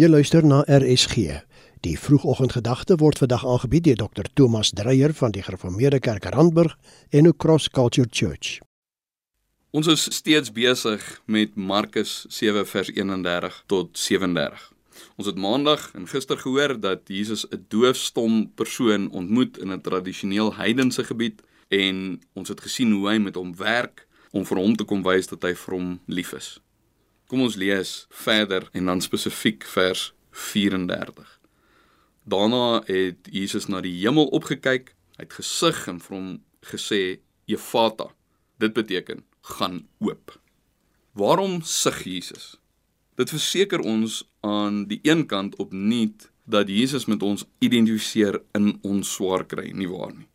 Jy luister na RSG. Die vroegoggendgedagte word vandag aangebied deur Dr. Thomas Dreyer van die Gereformeerde Kerk Randburg en ook Cross Culture Church. Ons is steeds besig met Markus 7 vers 31 tot 37. Ons het maandag en gister gehoor dat Jesus 'n doofstom persoon ontmoet in 'n tradisioneel heidense gebied en ons het gesien hoe hy met hom werk om vir hom te kom wys dat hy vir hom lief is. Kom ons lees verder en dan spesifiek vers 34. Daarna het Jesus na die hemel opgekyk, hy het gesig en vir hom gesê: "Efata." Dit beteken gaan oop. Waarom sug Jesus? Dit verseker ons aan die een kant opnuut dat Jesus met ons identifiseer in ons swaar kry, nie waar nie.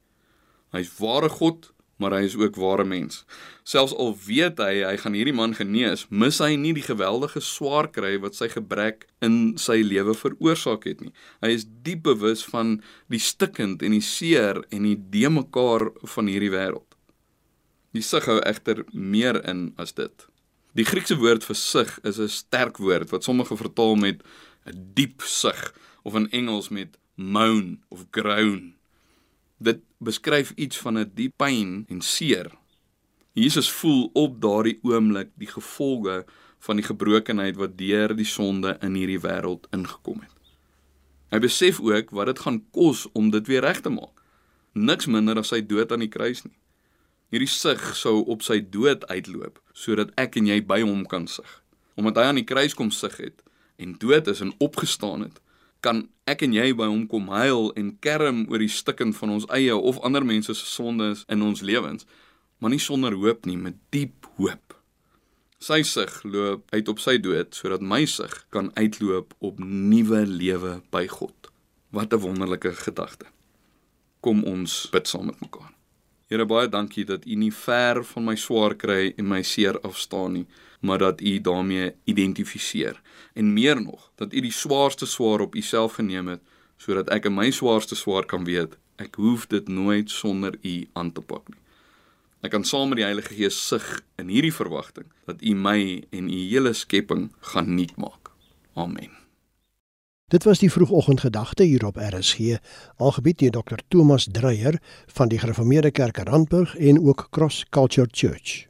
Hy's ware God, maar hy is ook ware mens. Selfs al weet hy hy gaan hierdie man genees, mis hy nie die geweldige swaar kry wat sy gebrek in sy lewe veroorsaak het nie. Hy is diep bewus van die stikkend en die seer en die deemekaar van hierdie wêreld. Die sig hou egter meer in as dit. Die Griekse woord vir sig is 'n sterk woord wat sommige vertaal met 'n diep sug of in Engels met moan of groan. Dit beskryf iets van 'n diep pyn en seer. Jesus voel op daardie oomblik die gevolge van die gebrokenheid wat deur die sonde in hierdie wêreld ingekom het. Hy besef ook wat dit gaan kos om dit weer reg te maak. Niks minder as sy dood aan die kruis nie. Hierdie sug sou op sy dood uitloop sodat ek en jy by hom kan sug. Omdat hy aan die kruis kom sug het en dood is en opgestaan het, kan ek en jy by hom kom huil en kerm oor die stikken van ons eie of ander mense se sondes in ons lewens, maar nie sonder hoop nie, met diep hoop. Sy sig loop uit op sy dood sodat my sig kan uitloop op nuwe lewe by God. Wat 'n wonderlike gedagte. Kom ons bid saam met mekaar. Here baie dankie dat U nie ver van my swaar kry en my seer afstaan nie, maar dat U daarmee identifiseer en meer nog dat U die swaarste swaar op U self geneem het sodat ek in my swaarste swaar kan weet ek hoef dit nooit sonder U aan te pak nie. Ek kan saam met die Heilige Gees sug in hierdie verwagting dat U my en U hele skepping gaan nuut maak. Amen. Dit was die vroegoggendgedagte hier op RSG, aangebied deur Dr. Thomas Dreyer van die Gereformeerde Kerk Randburg en ook Cross Culture Church.